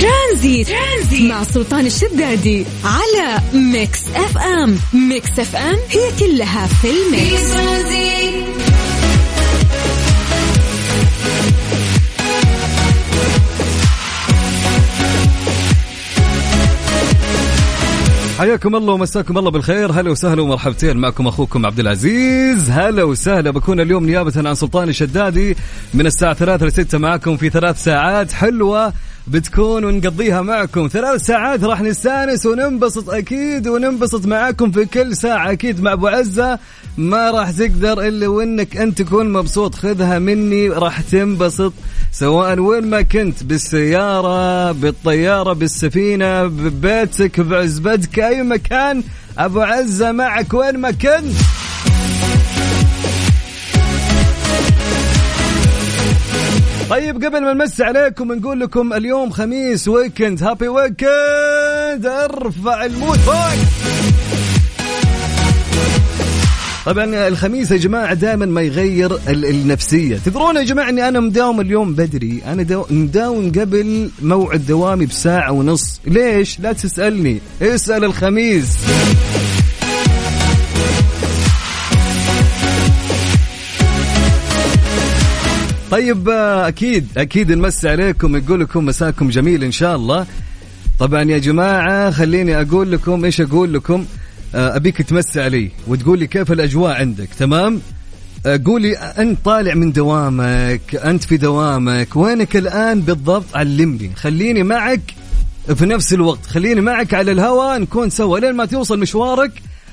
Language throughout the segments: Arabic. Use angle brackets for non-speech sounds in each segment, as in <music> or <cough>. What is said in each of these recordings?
ترانزيت, ترانزيت مع سلطان الشدادي على ميكس اف ام. ميكس اف ام هي كلها في الميكس. حياكم الله ومساكم الله بالخير. هلا وسهلا ومرحبتين. معكم أخوكم عبد العزيز. هلا وسهلا. بكون اليوم نيابة عن سلطان الشدادي من الساعة 3 ل 6 معكم في ثلاث ساعات. حلوة. بتكون ونقضيها معكم. ثلاث ساعات راح نستانس وننبسط أكيد وننبسط معاكم في كل ساعة. أكيد مع أبو عزة ما راح تقدر إلا وإنك أنت تكون مبسوط. خذها مني راح تنبسط. سواء وين ما كنت بالسيارة بالطيارة بالسفينة ببيتك بعزبتك أي مكان. أبو عزة معك وين ما كنت. طيب قبل ما نمسي عليكم نقول لكم اليوم خميس weekend happy weekend أرفع ال mood فوق طبعا الخميس يا جماعة دائما ما يغير ال- النفسية. تدرون يا جماعة إني أنا مداوم اليوم بدري. أنا داو- مداوم قبل موعد دوامي بساعة ونص. ليش؟ لا تسألني. اسأل الخميس. طيب آه، أكيد أكيد نمسي عليكم نقول لكم مساكم جميل إن شاء الله. طبعا يا جماعة خليني أقول لكم إيش أقول لكم؟ آه، أبيك تمسي علي وتقول لي كيف الأجواء عندك تمام؟ آه، قولي أنت طالع من دوامك أنت في دوامك وينك الآن بالضبط؟ علمني خليني معك في نفس الوقت خليني معك على الهواء نكون سوا. لين ما توصل مشوارك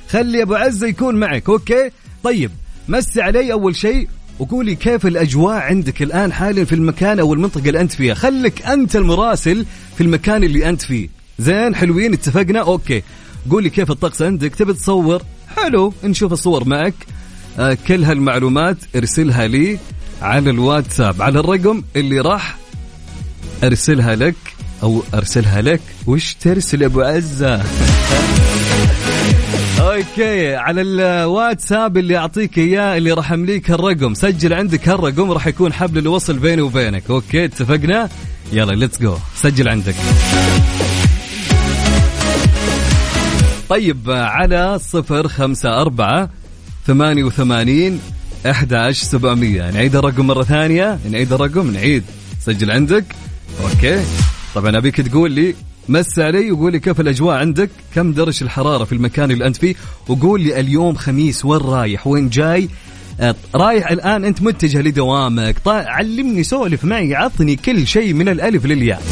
خلي أبو عزة يكون معك أوكي؟ طيب مسي علي أول شيء. وقولي كيف الأجواء عندك الآن حاليا في المكان أو المنطقة اللي أنت فيها؟ خليك أنت المراسل في المكان اللي أنت فيه. زين حلوين اتفقنا؟ أوكي. قولي كيف الطقس عندك؟ تبي تصور؟ حلو نشوف الصور معك. آه كل هالمعلومات ارسلها لي على الواتساب. على الرقم اللي راح أرسلها لك أو أرسلها لك. وش ترسل أبو عزة؟ okay على الواتساب اللي أعطيك إياه اللي راح أمليك الرقم سجل عندك هالرقم راح يكون حبل الوصل بيني وبينك. okay اتفقنا؟ يلا let's go سجل عندك. طيب على صفر خمسة أربعة ثمانية وثمانين أحد سبعمية. نعيد الرقم مرة ثانية. نعيد الرقم نعيد. سجل عندك. okay. طبعا أبيك تقول لي مس علي وقول لي كيف الأجواء عندك؟ كم درجة الحرارة في المكان اللي أنت فيه؟ وقول لي اليوم خميس وين رايح؟ وين جاي؟ رايح الآن أنت متجه لدوامك. علمني سولف معي عطني كل شيء من الألف للياء.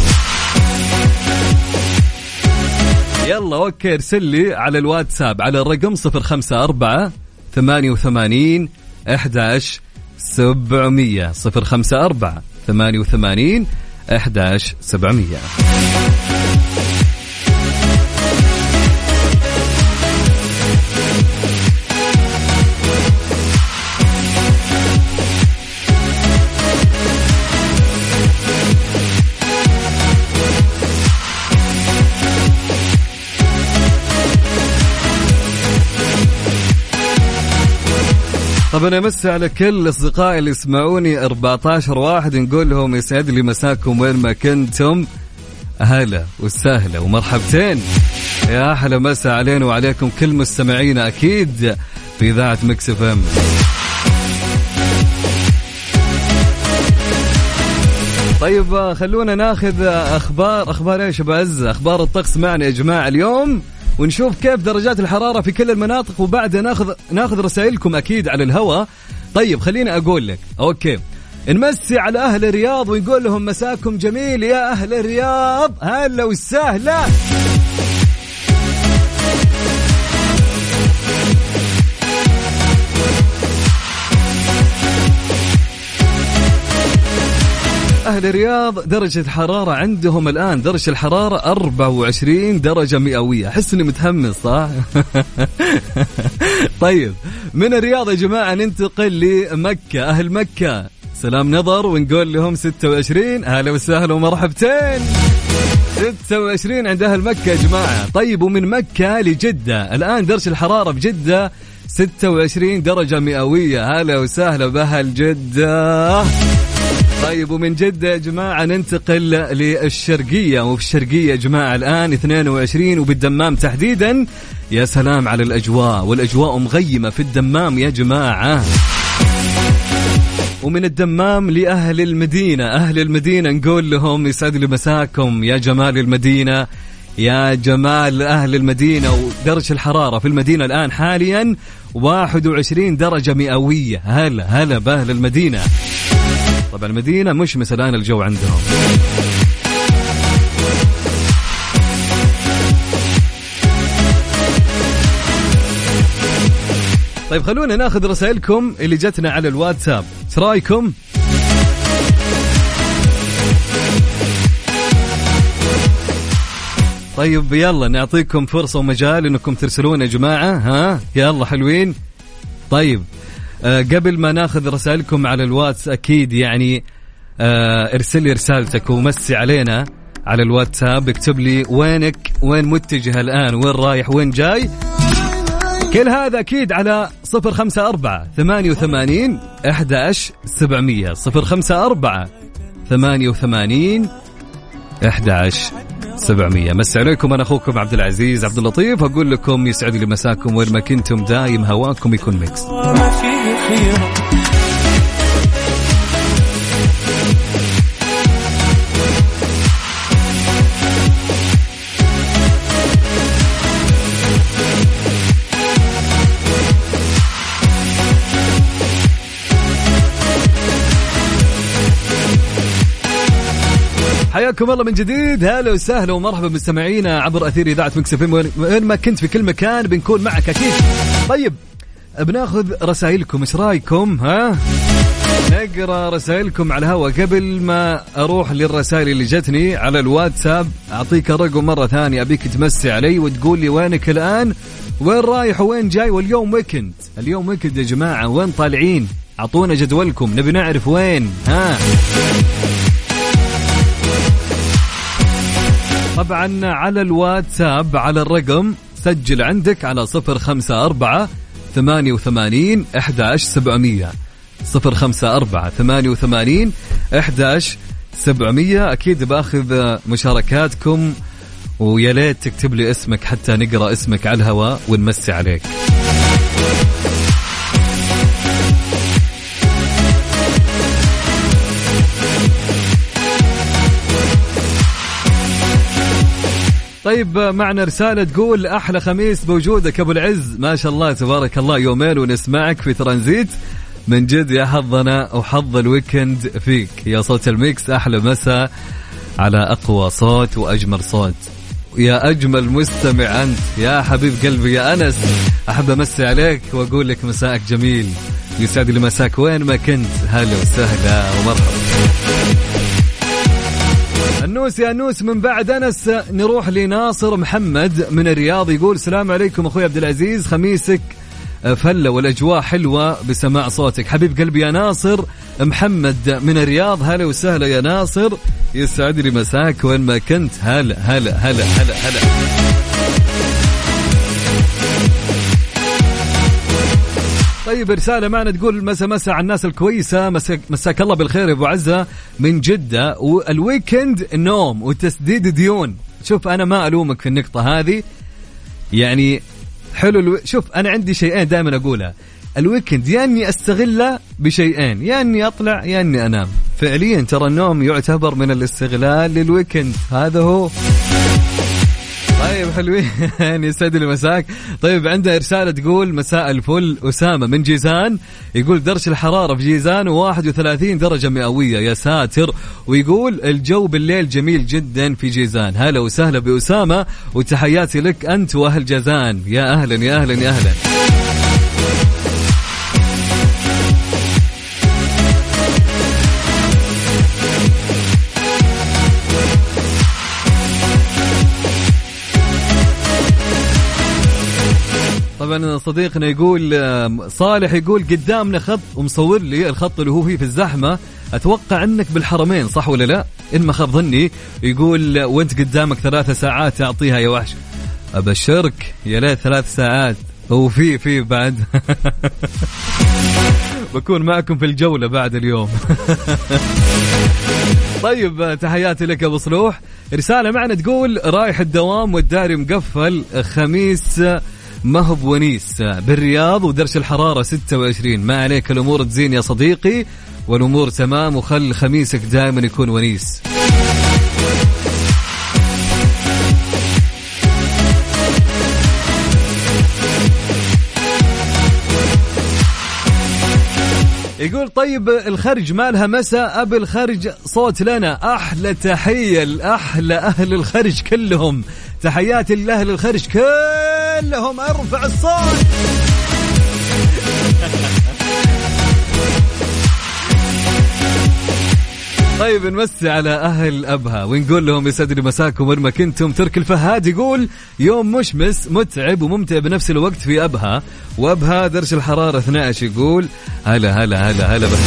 يلا okay ارسل لي على الواتساب على الرقم 054 88 11 700 054 88 11 700 طبعا امسي على كل أصدقائي اللي يسمعوني 14 واحد نقول لهم يسعد لي مساكم وين ما كنتم. هلا وسهلا ومرحبتين. يا أحلى مسا علينا وعليكم كل مستمعينا أكيد في إذاعة Mix FM. طيب آه، خلونا ناخذ آه، أخبار. أخبار إيش يا أبو عز؟ أخبار الطقس معنا يا جماعة اليوم. ونشوف كيف درجات الحرارة في كل المناطق وبعدها ناخذ ناخذ رسائلكم أكيد على الهواء طيب خليني أقول لك. أوكي. نمسي على أهل الرياض ونقول لهم مساكم جميل يا أهل الرياض. هلا وسهلا. أهل الرياض درجة الحرارة عندهم الآن درجة الحرارة 24 درجة مئوية. أحس إني متحمس صح؟ <laughs> طيب من الرياض يا جماعة ننتقل لمكة أهل مكة. سلام نظر ونقول لهم 26 أهلا وسهلا ومرحبتين. 26 عند أهل مكة يا جماعة. طيب ومن مكة لجدة. الآن درجة الحرارة بجدة 26 درجة مئوية. هلا وسهلا بأهل جدة. طيب ومن جدة يا جماعة ننتقل للشرقية وفي الشرقية يا جماعة الآن 22 وبالدمام تحديدا. يا سلام على الأجواء والأجواء مغيمة في الدمام يا جماعة. ومن الدمام لأهل المدينة أهل المدينة نقول لهم يسعد لي مساكم يا جمال المدينة. يا جمال أهل المدينة ودرجة الحرارة في المدينة الآن حاليا 21 درجة مئوية. هلا هلا بأهل المدينة. طبعا المدينة مش الآن الجو عندهم. طيب خلونا ناخذ رسائلكم اللي جتنا على الواتساب. إيش رأيكم؟ طيب يلا نعطيكم فرصة ومجال إنكم ترسلون يا جماعة. ها؟ يلا حلوين. طيب آه، قبل ما ناخذ رسائلكم على الواتس أكيد يعني آه، ارسل لي رسالتك ومسي علينا على الواتساب. اكتب لي وينك؟ وين متجه الآن؟ وين رايح؟ وين جاي؟ كل هذا أكيد على صفر خمسة أربعة ثمانية وثمانين أحداش سبعمية. صفر خمسة أربعة ثمانية وثمانين أحداش 700 مس عليكم أنا أخوكم عبد العزيز عبد اللطيف أقول لكم يسعد لي مساكم وين ما كنتم دايم هواكم يكون ميكس حياكم الله من جديد. هلا وسهلا ومرحبا مستمعينا عبر أثير إذاعة Mix FM وين ما كنت في كل مكان بنكون معك أكيد. طيب بناخذ رسائلكم. إيش رأيكم؟ ها؟ نقرأ رسائلكم على الهواء. قبل ما أروح للرسائل اللي جتني على الواتساب أعطيك الرقم مرة ثانية. أبيك تمسي علي وتقول لي وينك الآن؟ وين رايح وين جاي؟ واليوم weekend. اليوم weekend يا جماعة. وين طالعين؟ أعطونا جدولكم. نبي نعرف وين. ها؟ طبعا على الواتساب على الرقم سجل عندك على صفر خمسة أربعة ثمانية وثمانين أحداش سبعمية. صفر خمسة أربعة ثمانية وثمانين أحداش سبعمية. أكيد بآخذ مشاركاتكم ويا ليت تكتب لي اسمك حتى نقرأ اسمك على الهواء ونمسي عليك. طيب معنا رسالة تقول أحلى خميس بوجودك أبو العز. ما شاء الله تبارك الله يومين ونسمعك في ترانزيت. من جد يا حظنا وحظ ال weekend فيك. يا صوت ال Mix أحلى مساء على أقوى صوت وأجمل صوت. يا أجمل مستمع أنت يا حبيب قلبي يا أنس. أحب أمسي عليك وأقول لك مساءك جميل. يسعد لي مساك وين ما كنت. هلا وسهلا ومرحبا. النوس يا نوس من بعد أنس نروح لناصر محمد من الرياض يقول السلام عليكم أخوي عبد العزيز خميسك فلة والأجواء حلوة بسماع صوتك. حبيب قلبي يا ناصر محمد من الرياض هلا وسهلا يا ناصر يسعد لي مساك وين ما كنت. هلا هلا هلا هلا هلا. طيب رسالة معنا تقول مسا مسا على الناس الكويسة. مساك الله بالخير يا أبو عزة. من جدة وال weekend نوم وتسديد ديون. شوف أنا ما ألومك في النقطة هذه. يعني حلو ألو... شوف أنا عندي شيئين دائما اقولها ال weekend يا أني استغله بشيئين. يا أني أطلع يا أني أنام. فعليا ترى النوم يعتبر من الاستغلال لل weekend هذا هو. طيب حلوين. <laughs> يسعد لي مساك. طيب عنده رسالة تقول مساء الفل أسامة من جيزان. يقول درجة الحرارة في جيزان 31 درجة مئوية. يا ساتر. ويقول الجو بالليل جميل جدا في جيزان. هلا وسهلا بأسامة وتحياتي لك أنت وأهل جازان يا أهلا يا أهلا يا أهلا. طبعا صديقنا يقول صالح يقول قدامنا خط ومصور لي الخط اللي هو فيه في الزحمة. أتوقع إنك بالحرمين صح ولا لا؟ إن ما خاب ظني. يقول وأنت قدامك ثلاثة ساعات تعطيها يا وحش. أبشرك يا ليت ثلاث ساعات. هو في في بعد. <laughs> بكون معكم في الجولة بعد اليوم. <laughs> طيب تحياتي لك أبو صلوح. رسالة معنا تقول رايح الدوام والداري مقفل خميس ما هو بونيس؟ بالرياض ودرجه الحرارة 26 ما عليك؟ الأمور تزين يا صديقي والأمور تمام وخل خميسك دائما يكون ونيس. يقول طيب الخرج مالها مساء أبي الخرج صوت لنا. أحلى تحية لأحلى أهل الخرج كلهم. تحياتي لأهل الخرج كلهم. أرفع الصوت. طيب نمسي على أهل أبها ونقول لهم يسعد مساكم وين ما كنتم. ترك الفهاد يقول يوم مشمس متعب وممتع بنفس الوقت في أبها. وأبها درجه الحرارة 12 يقول هلا هلا هلا هلا بس.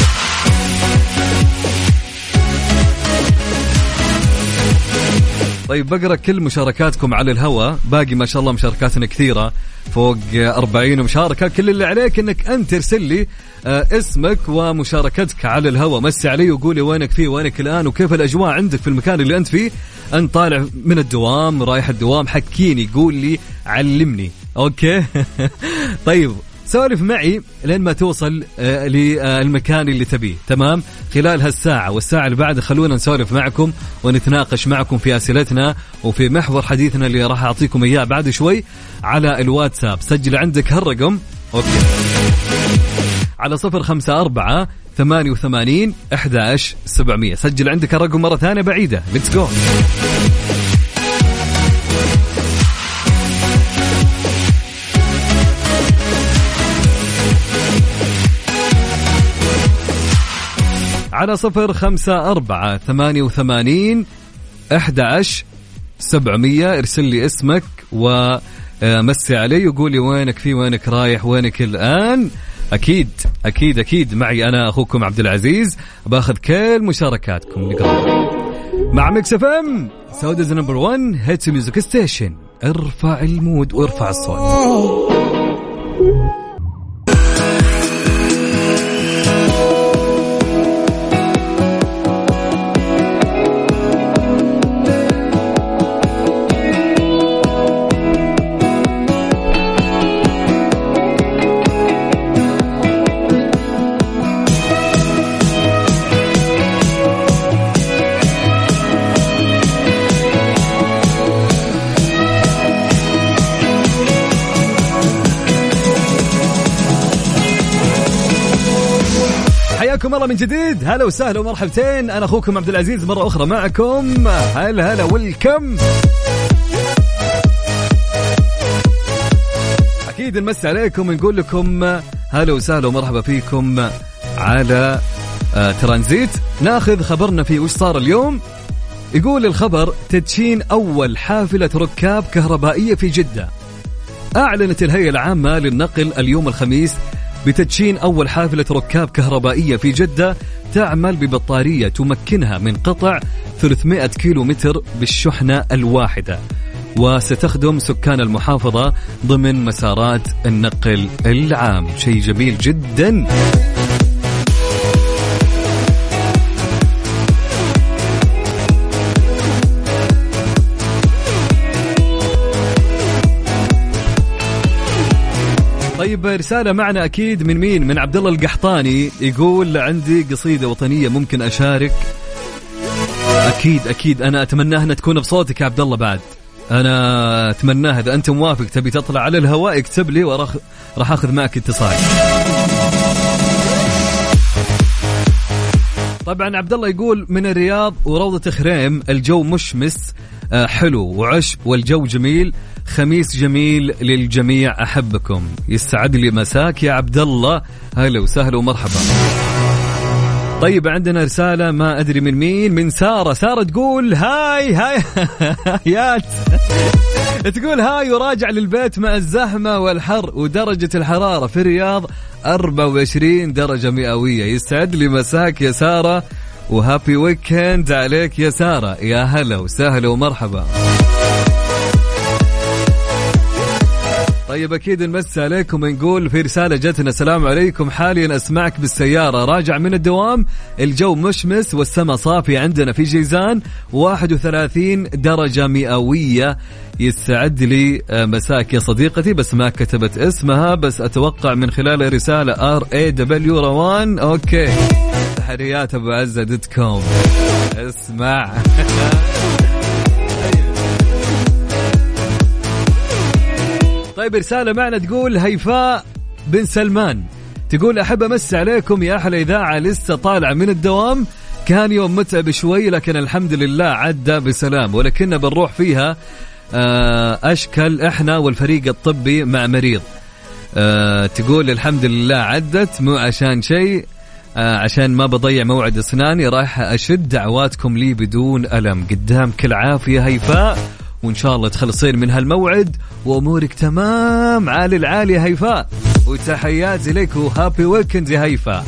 طيب بقرأ كل مشاركاتكم على الهواء. باقي ما شاء الله مشاركاتنا كثيرة. فوق 40 مشاركة. كل اللي عليك إنك أنت ترسل لي آه، اسمك ومشاركتك على الهواء. مسي علي وقولي وينك فيه وينك الآن وكيف الأجواء عندك في المكان اللي أنت فيه. أنت طالع من الدوام رايح الدوام حكيني قول لي علمني. okay؟ <laughs> طيب سولف معي لين ما توصل آه، للمكان اللي تبيه. تمام؟ خلال هالساعة والساعة اللي بعد خلونا نسولف معكم ونتناقش معكم في أسئلتنا وفي محور حديثنا اللي راح أعطيكم إياه بعد شوي على الواتساب. سجل عندك هالرقم. okay. على صفر خمسة أربعة ثمانية وثمانين أحد سبعمية. سجل عندك الرقم مرة ثانية بعيدة. let's go على صفر خمسة أربعة ثمانية وثمانين أحد سبعمية. ارسل لي اسمك ومسي علي وقول لي وينك في وينك رايح وينك الآن. أكيد أكيد أكيد معي أنا أخوكم عبد العزيز. بأخذ كل مشاركاتكم نقرأ مع Mix FM Saudi's number 1 hits music station ارفع ال mood وارفع الصوت. الله من جديد. هلا وسهلا ومرحبتين. أنا أخوكم عبد العزيز مرة أخرى معكم. هلا هلا ويلكم. أكيد نمسي عليكم ونقول لكم هلا وسهلا ومرحبا فيكم على آه، ترانزيت. ناخذ خبرنا في وش صار اليوم. يقول الخبر تدشين أول حافلة ركاب كهربائية في جدة. أعلنت الهيئة العامة للنقل اليوم الخميس بتدشين أول حافلة ركاب كهربائية في جدة تعمل ببطارية تمكنها من قطع 300 كيلو متر بالشحنة الواحدة. وستخدم سكان المحافظة ضمن مسارات النقل العام. شيء جميل جدا. طيب رسالة معنا أكيد من مين؟ من عبد الله القحطاني. يقول عندي قصيدة وطنية ممكن أشارك. أكيد أكيد. أنا أتمناها أنها تكون بصوتك يا عبد الله بعد. أنا أتمناها إذا أنت موافق تبي تطلع على الهواء اكتب لي وراح راح أخذ معك اتصال. طبعا عبد الله يقول من الرياض وروضة خريم الجو مشمس آه، حلو وعشب والجو جميل. خميس جميل للجميع أحبكم. يستعد لي مساك يا عبد الله هلا وسهلا ومرحبا. طيب عندنا رسالة ما أدري من مين من سارة. سارة تقول هاي هاي <laughs> يات تقول هاي وراجع للبيت مع الزحمة والحر ودرجة الحرارة في الرياض 24 درجة مئوية. يسعد لي مساك يا سارة وهابي ويكند عليك يا سارة. يا هلا وسهلا ومرحبا. طيب أكيد نمسي عليكم نقول في رسالة جتنا السلام عليكم. حاليا أسمعك بالسيارة. راجع من الدوام الجو مشمس والسماء صافي عندنا في جيزان. 31 درجة مئوية. يسعد لي آه، مساك يا صديقتي. بس ما كتبت اسمها بس أتوقع من خلال رسالة R A W روان. okay. تحريات أبو عزة dot com. اسمع. <laughs> طيب رسالة معنا تقول هيفاء بن سلمان. تقول أحب أمس عليكم يا أحلى إذاعة لسه طالعة من الدوام. كان يوم متعب شوي لكن الحمد لله عدى بسلام. ولكن بنروح فيها آه، أشكل إحنا والفريق الطبي مع مريض. آه، تقول الحمد لله عدت مو عشان شيء آه، عشان ما بضيع موعد أسناني رايح أشد دعواتكم لي بدون ألم. قدام كل عافية هيفاء. وإن شاء الله تخلصين من هالموعد وأمورك تمام عالي العالي هيفاء وتحياتي لك وهابي ويكند يا هيفاء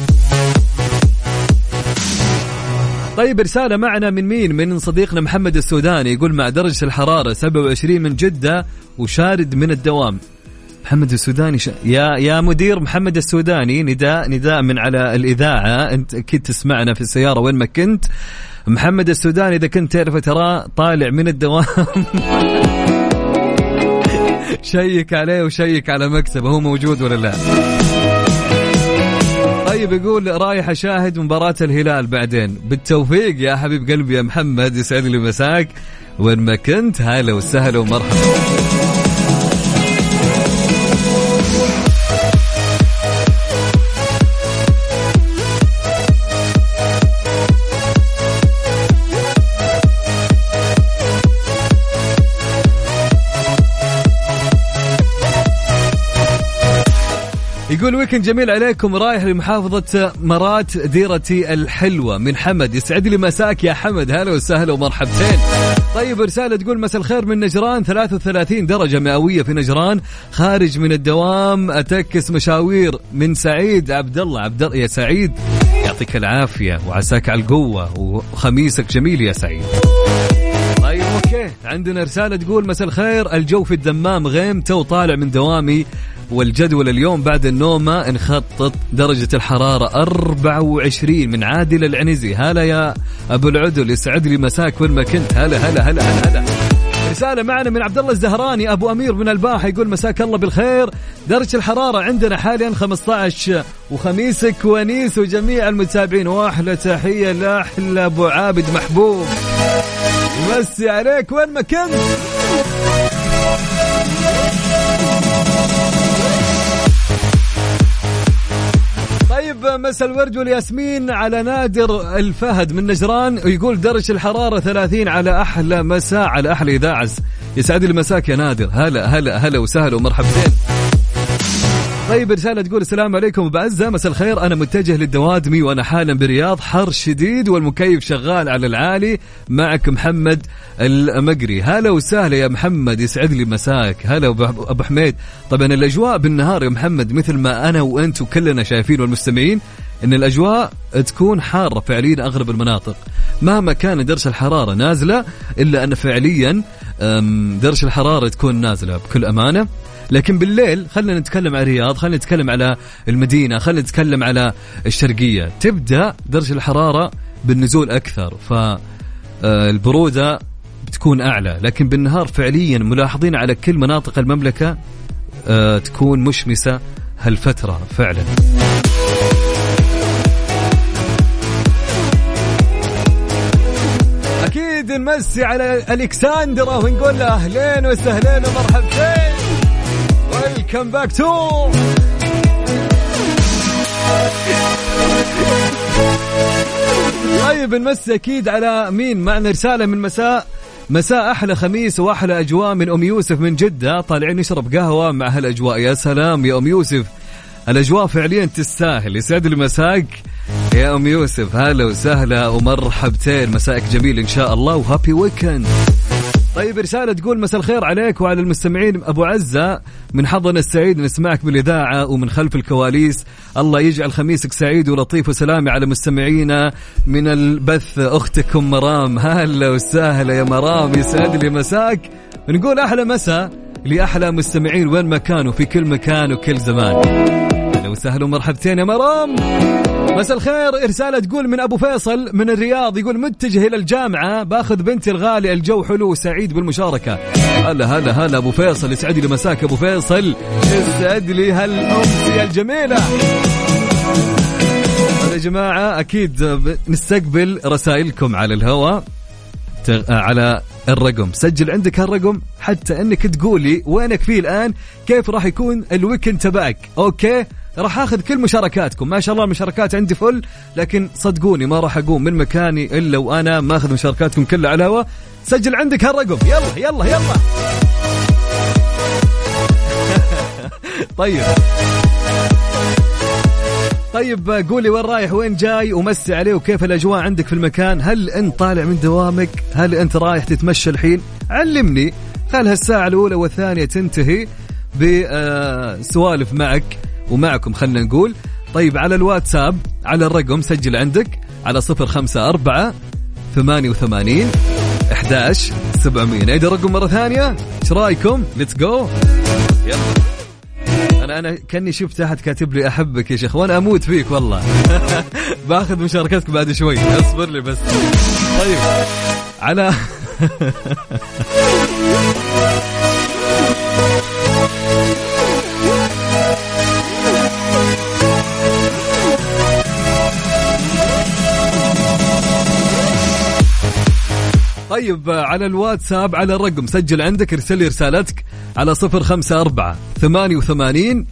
طيب رسالة معنا من مين؟ من صديقنا محمد السوداني يقول مع درجة الحرارة 27 من جدة وشارد من الدوام. محمد السوداني ش... يا يا مدير محمد السوداني نداء نداء من على الإذاعة. أنت أكيد تسمعنا في السيارة وين ما كنت. محمد السوداني إذا كنت تعرفه ترى طالع من الدوام. <laughs> شيك عليه وشيك على مكتبه هو موجود ولا لا؟ طيب يقول رايح أشاهد مباراة الهلال بعدين. بالتوفيق يا حبيب قلبي يا محمد يسعد لي مساك وين ما كنت هلا وسهلا ومرحبا. يقول weekend جميل عليكم رايح لمحافظة مرات ديرتي الحلوة من حمد. يسعد لي مساك يا حمد. هلا وسهلا ومرحبتين. طيب رسالة تقول مساء الخير من نجران. 33 درجة مئوية في نجران. خارج من الدوام. أتكس مشاوير من سعيد. عبد الله عبد الله يا سعيد. يعطيك العافية وعساك على القوة وخميسك جميل يا سعيد. طيب okay. عندنا رسالة تقول مساء الخير. الجو في الدمام غيم. تو طالع من دوامي. والجدول اليوم بعد النومة نخطط درجة الحرارة 24 من عادل العنزي. هلا يا أبو العدل يسعد لي مساك وين ما كنت. هلا هلا هلا هلا, هلا. رسالة معنا من عبد الله الزهراني أبو أمير من الباحة يقول مساك الله بالخير. درجة الحرارة عندنا حاليا 15 وخميسك ونيس وجميع المتابعين. وأحلى تحية لأحلى أبو عابد محبوب. مسي عليك وين ما كنت. مساء الورد والياسمين على نادر الفهد من نجران ويقول درجة الحرارة 30 على أحلى مساء على أحلى إذاعة يسعد لي مساك يا نادر. هلا هلا هلا وسهلا ومرحبتين. طيب رسالة تقول السلام عليكم. بعزة مساء الخير. أنا متجه للدوادمي وأنا حالا برياض حر شديد والمكيف شغال على العالي معك محمد المقري. هلا وسهلا يا محمد يسعد لي مساك. هلا أبو حميد. طبعا الأجواء بالنهار يا محمد مثل ما أنا وأنت وكلنا شايفين والمستمعين إن الأجواء تكون حارة فعليا اغلب المناطق. مهما كان درجة الحرارة نازلة إلا أن فعليا درجة الحرارة تكون نازلة بكل أمانة. لكن بالليل خلينا نتكلم عن الرياض خلينا نتكلم على المدينة خلينا نتكلم على الشرقية. تبدأ درجة الحرارة بالنزول أكثر فالبرودة بتكون أعلى لكن بالنهار فعليا ملاحظين على كل مناطق المملكة آه، تكون مشمسة هالفترة فعلا. أكيد نمسي على ألكساندرا ونقول له أهلين وسهلين ومرحبتين. welcome back to طيب نمسي أكيد على مين؟ معنا رسالة من مساء. مساء أحلى خميس وأحلى أجواء من أم يوسف من جدة. طالعين نشرب قهوة مع هالأجواء. يا سلام يا أم يوسف. الأجواء فعليا تستاهل. يسعد لي مساك يا أم يوسف. هلا وسهلا ومرحبتين. مسائك جميل إن شاء الله وهابي ويكند طيب رسالة تقول مساء الخير عليك وعلى المستمعين. أبو عزة من حظنا السعيد نسمعك بالإذاعة ومن خلف الكواليس. الله يجعل خميسك سعيد ولطيف وسلامي على مستمعينا من البث. أختكم مرام. هلا وسهلا يا مرام يسعد لي مساك. نقول أحلى مساء لأحلى مستمعين وين ما كانوا في كل مكان وكل زمان. وسهلا ومرحبتين يا مرام. مساء الخير. رسالة تقول من أبو فيصل من الرياض يقول متجه إلى الجامعة باخذ بنتي الغالية الجو حلو وسعيد بالمشاركة. هلا هلا هلا أبو فيصل يسعد لي مساك أبو فيصل. يسعد لي هالأمسية الجميلة. يا جماعة أكيد نستقبل رسائلكم على الهواء على الرقم. سجل عندك هالرقم حتى إنك تقولي وينك فيه الآن كيف راح يكون ال weekend تبعك. Okay؟ راح آخذ كل مشاركاتكم. ما شاء الله المشاركات عندي full لكن صدقوني ما راح أقوم من مكاني إلا وأنا ماخذ مشاركاتكم كلها على الهواء سجل عندك هالرقم. يلا يلا يلا. <laughs> طيب. طيب قولي وين رايح وين جاي ومسي عليه وكيف الأجواء عندك في المكان؟ هل أنت طالع من دوامك؟ هل أنت رايح تتمشى الحين؟ علمني. خل هالساعة الأولى والثانية تنتهي بسوالف معك. ومعكم خلنا نقول. طيب على الواتساب على الرقم سجل عندك على صفر خمسة أربعة ثمانية وثمانين أحداش سبعمية. نعيد الرقم مرة ثانية. إيش رأيكم؟ let's go يلا. أنا أنا كأني شفت أحد كاتب لي أحبك يا شيخ وأنا أموت فيك والله. <laughs> باخذ مشاركتك بعد شوي. اصبر لي بس. طيب على <laughs> طيب على الواتساب على الرقم سجل عندك ارسل لي رسالتك على صفر خمسة أربعة ثمانية وثمانين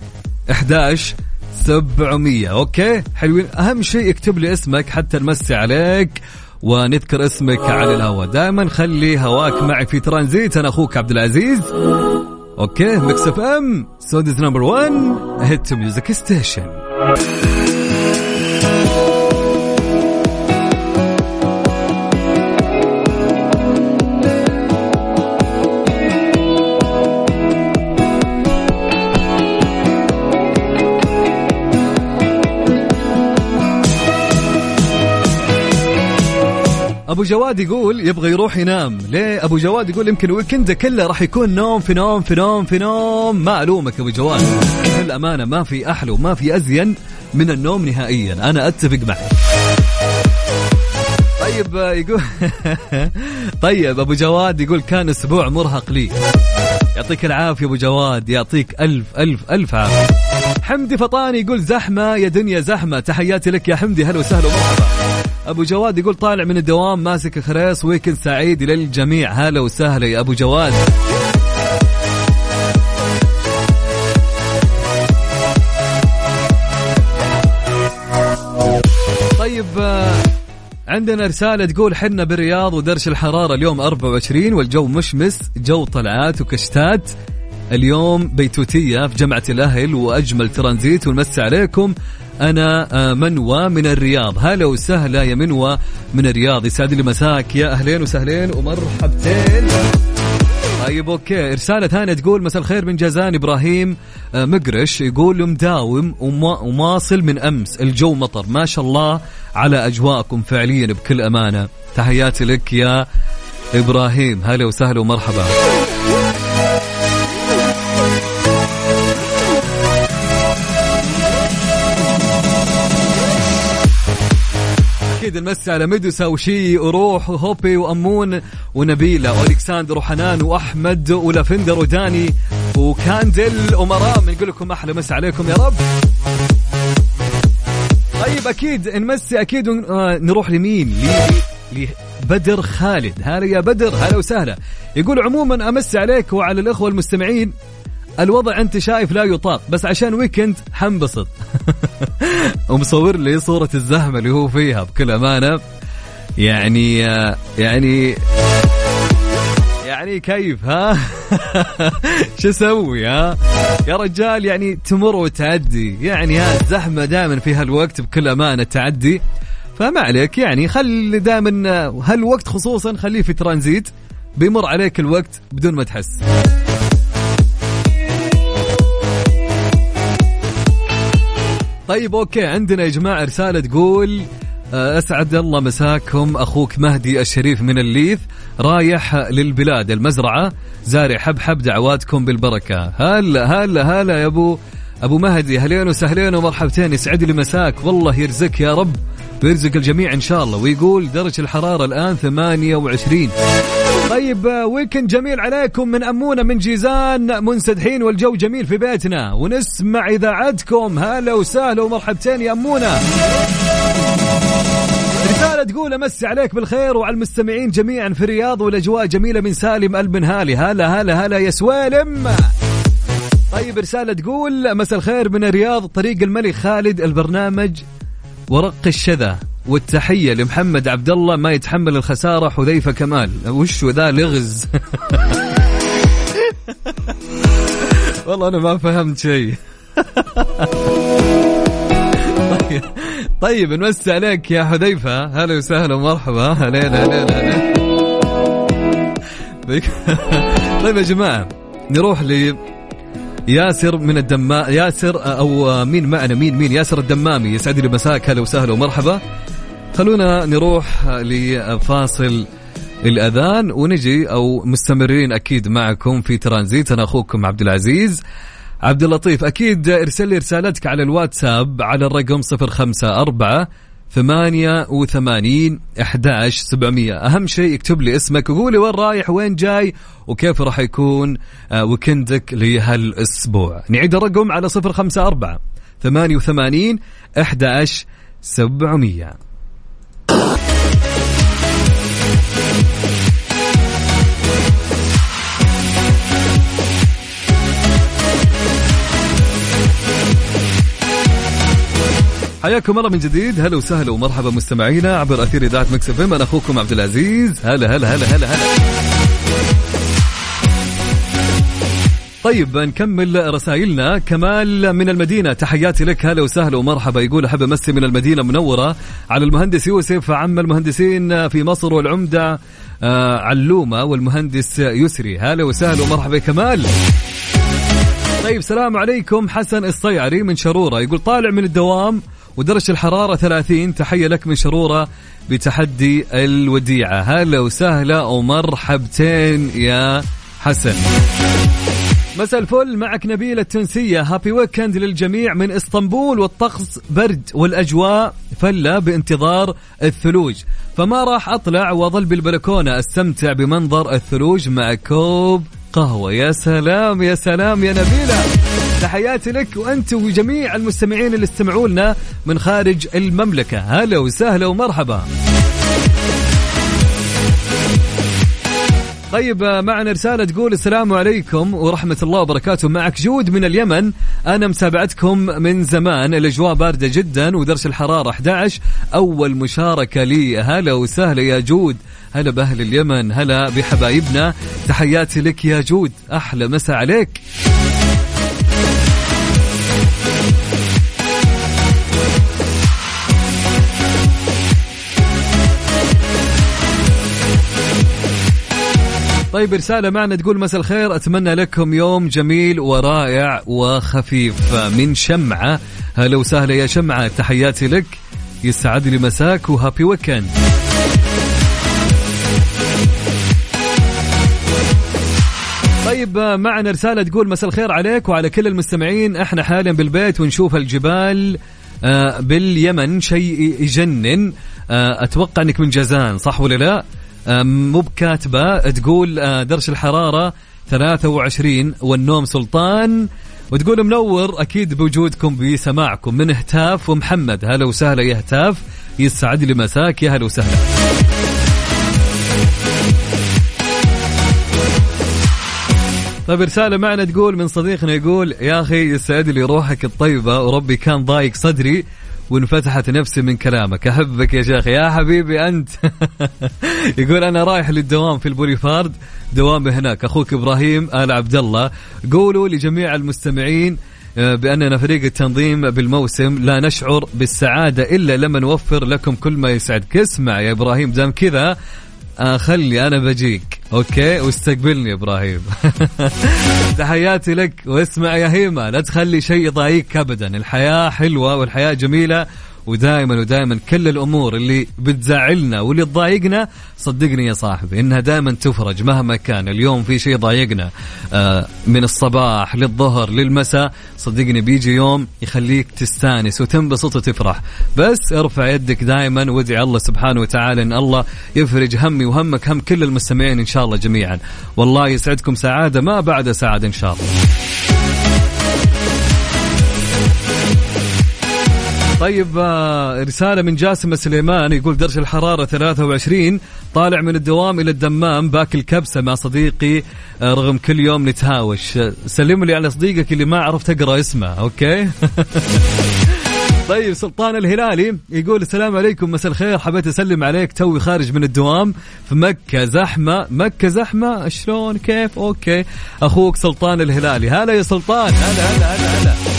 أحداش سبعمية. Okay؟ حلوين. أهم شيء اكتب لي اسمك حتى نمسي عليك ونذكر اسمك على الهواء. دائما خلي هواك معي في ترانزيت. أنا أخوك عبد العزيز. Okay؟ Mix FM. Saudi's number 1 hit music station. أبو جواد يقول يبغى يروح ينام. ليه؟ أبو جواد يقول يمكن ويكنده كله راح يكون نوم في نوم في نوم في نوم. ما ألومك أبو جواد. للأمانة ما في أحلى وما في أزين من النوم نهائيا. أنا أتفق معك. طيب يقول <laughs> طيب أبو جواد يقول كان أسبوع مرهق لي. يعطيك العافية أبو جواد. يعطيك ألف ألف ألف عافية. حمدي فطاني يقول زحمة يا دنيا زحمة. تحياتي لك يا حمدي. هلا وسهلا ومرحبا. أبو جواد يقول طالع من الدوام ماسك خريص ويكند سعيد للجميع هلا وسهلا يا أبو جواد. طيب عندنا رسالة تقول حنا بالرياض ودرش الحرارة اليوم 24 والجو مشمس جو طلعات وكشتات. اليوم بيتوتية في جمعة الأهل وأجمل ترانزيت ونمسي عليكم. أنا منوى من الرياض. هلا وسهلا يا منوى من الرياض. يسعد لي مساك. يا أهلين وسهلين ومرحبتين. طيب أوكي. رسالة ثانية تقول مساء الخير من جازان إبراهيم مقرش. يقول مداوم ومواصل من أمس. الجو مطر. ما شاء الله على أجواءكم فعليا بكل أمانة. تحياتي لك يا إبراهيم. هلا وسهلا ومرحبا. أكيد نمسي على ميدوسا وشي وروح وهوبي وأمون ونبيلة وألكساندر وحنان وأحمد ولافندر وداني وكاندل ومرام نقول لكم أحلى مسا عليكم يا رب. طيب أكيد نمسي أكيد نروح لمين؟ لي بدر خالد. هلا يا بدر هلا وسهلا. يقول عموما أمسي عليك وعلى الإخوة المستمعين الوضع أنت شايف لا يطاق بس عشان ويكند حنبسط. <laughs> ومصور لي صورة الزحمة اللي هو فيها بكل أمانة. يعني يعني يعني كيف ها؟ <laughs> شو أسوي ها؟ يا رجال يعني تمر وتعدي. يعني ها الزحمة دائما في هالوقت بكل أمانة تعدي. فما عليك يعني خلي دائما هالوقت خصوصا خليه في ترانزيت. بيمر عليك الوقت بدون ما تحس. طيب okay عندنا يا جماعة رسالة تقول آه، أسعد الله مساكم أخوك مهدي الشريف من الليث رايح للبلاد المزرعة زارع حبحب دعواتكم بالبركة. هلا هلا هلا يا أبو أبو مهدي أهلين وسهلين ومرحبتين يسعد لي مساك. والله يرزقك يا رب ويرزق الجميع إن شاء الله. ويقول درجة الحرارة الآن 28 طيب weekend جميل عليكم من أمونة من جيزان منسدحين والجو جميل في بيتنا. ونسمع إذاعتكم هلا وسهلا ومرحبتين يا أمونة. رسالة تقول أمسي عليك بالخير وعلى المستمعين جميعا في الرياض والأجواء جميلة من سالم البنهالي هلا هلا هلا يا سوالم. طيب رسالة تقول مساء الخير من الرياض طريق الملك خالد البرنامج ورق الشذا والتحية لمحمد عبد الله ما يتحمل الخسارة حذيفة كمال. وش ذا لغز؟ <laughs> والله أنا ما فهمت شيء. <laughs> طيب نمسي عليك يا حذيفة. هلا وسهلا ومرحبا. هلين هلين هلين طيب يا جماعة نروح ل ياسر من الدمام ياسر أو مين معنا؟ مين مين؟ ياسر الدمامي يسعد لي مساك هلا وسهلا ومرحبا. خلونا نروح لفاصل الأذان ونجي أو مستمرين أكيد معكم في ترانزيت. أنا أخوكم عبد العزيز. عبد اللطيف أكيد إرسل لي رسالتك على الواتساب على الرقم 054 ثمانية وثمانين أحداش سبعمية. أهم شيء اكتب لي اسمك وقولي وين رايح وين جاي وكيف راح يكون آه، ويكندك لهالأسبوع. نعيد الرقم على صفر خمسة أربعة ثمانية وثمانين أحداش سبعمية. حياكم الله من جديد. هلا وسهلا ومرحبا مستمعينا عبر أثير إذاعة مكس إف أنا أخوكم عبد العزيز. هلا هلا هلا هلا هلا. طيب نكمل رسائلنا. كمال من المدينة تحياتي لك. هلا وسهلا ومرحبا. يقول أحب أمسي من المدينة منورة على المهندس يوسف عم المهندسين في مصر والعمدة آه، علومة والمهندس يسري. هلا وسهلا ومرحبا كمال. طيب سلام عليكم. حسن الصيعري من شرورة. يقول طالع من الدوام ودرجة الحرارة 30 تحية لك من شرورة بتحديد الوديعة. هلا وسهلا ومرحبتين يا حسن. مساء الفل. معك نبيلة التونسية. Happy weekend للجميع من إسطنبول والطقس برد والأجواء فلة بانتظار الثلوج. فما راح أطلع وأظل بالبلكونة أستمتع بمنظر الثلوج مع كوب قهوة. يا سلام يا سلام يا نبيلة. تحياتي لك وأنت وجميع المستمعين اللي استمعوا لنا من خارج المملكة. هلا وسهلا ومرحبا. طيب معنا رسالة تقول السلام عليكم ورحمة الله وبركاته. معك جود من اليمن. أنا متابعتكم من زمان. الأجواء باردة جدا ودرجة الحرارة 11 أول مشاركة لي. هلا وسهلا يا جود. هلا بأهل اليمن. هلا بحبايبنا. تحياتي لك يا جود. أحلى مسا عليك. طيب رسالة معنا تقول مساء الخير. أتمنى لكم يوم جميل ورائع وخفيف. من شمعة. هلا وسهلا يا شمعة. تحياتي لك. يسعد لي مساك وهابي ويكند. طيب معنا رسالة تقول مساء الخير عليك وعلى كل المستمعين. إحنا حاليا بالبيت ونشوف الجبال آه، باليمن. شيء يجنن. آه، أتوقع إنك من جازان صح ولا لا؟ مو بكاتبة تقول آه، درجه الحرارة 23 والنوم سلطان. وتقول منور أكيد بوجودكم بسماعكم. من هتاف ومحمد. هلا وسهلا يا هتاف. يسعد لي مساك. يا هلا وسهلا. طيب رسالة معنا تقول من صديقنا يقول يا أخي يسعد لي روحك الطيبة وربي كان ضايق صدري. وانفتحت نفسي من كلامك. أحبك يا شيخ. يا حبيبي أنت. <laughs> يقول أنا رايح للدوام في البوليفارد. دوامي هناك. أخوك إبراهيم آل عبد الله قولوا لجميع المستمعين آه، بأننا فريق التنظيم بالموسم لا نشعر بالسعادة إلا لما نوفر لكم كل ما يسعدك اسمع يا إبراهيم دام كذا آه خلي أنا بجيك. أوكي؟ واستقبلني إبراهيم. <laughs> تحياتي لك واسمع يا هيما لا تخلي شيء يضايقك ابدا. الحياة حلوة والحياة جميلة ودائما ودائما كل الأمور اللي بتزعلنا واللي تضايقنا صدقني يا صاحبي إنها دائما تفرج مهما كان. اليوم في شيء ضايقنا آه، من الصباح للظهر للمساء صدقني بيجي يوم يخليك تستانس وتنبسط وتفرح. بس ارفع يدك دائما وادعي الله سبحانه وتعالى إن الله يفرج همي وهمك هم كل المستمعين إن شاء الله جميعا. والله يسعدكم سعادة ما بعد سعادة إن شاء الله. طيب آه، رسالة من جاسم سليمان يقول درجة الحرارة 23 طالع من الدوام إلى الدمام باكل كبسة مع صديقي آه، رغم كل يوم نتهاوش. سلم لي على صديقك اللي ما عرفت أقرأ اسمه okay؟ <laughs> طيب سلطان الهلالي يقول السلام عليكم مساء الخير حبيت أسلم عليك توي خارج من الدوام في مكة زحمة مكة زحمة شلون كيف؟ Okay. أخوك سلطان الهلالي. هلا يا سلطان هلا هلا هلا هلا.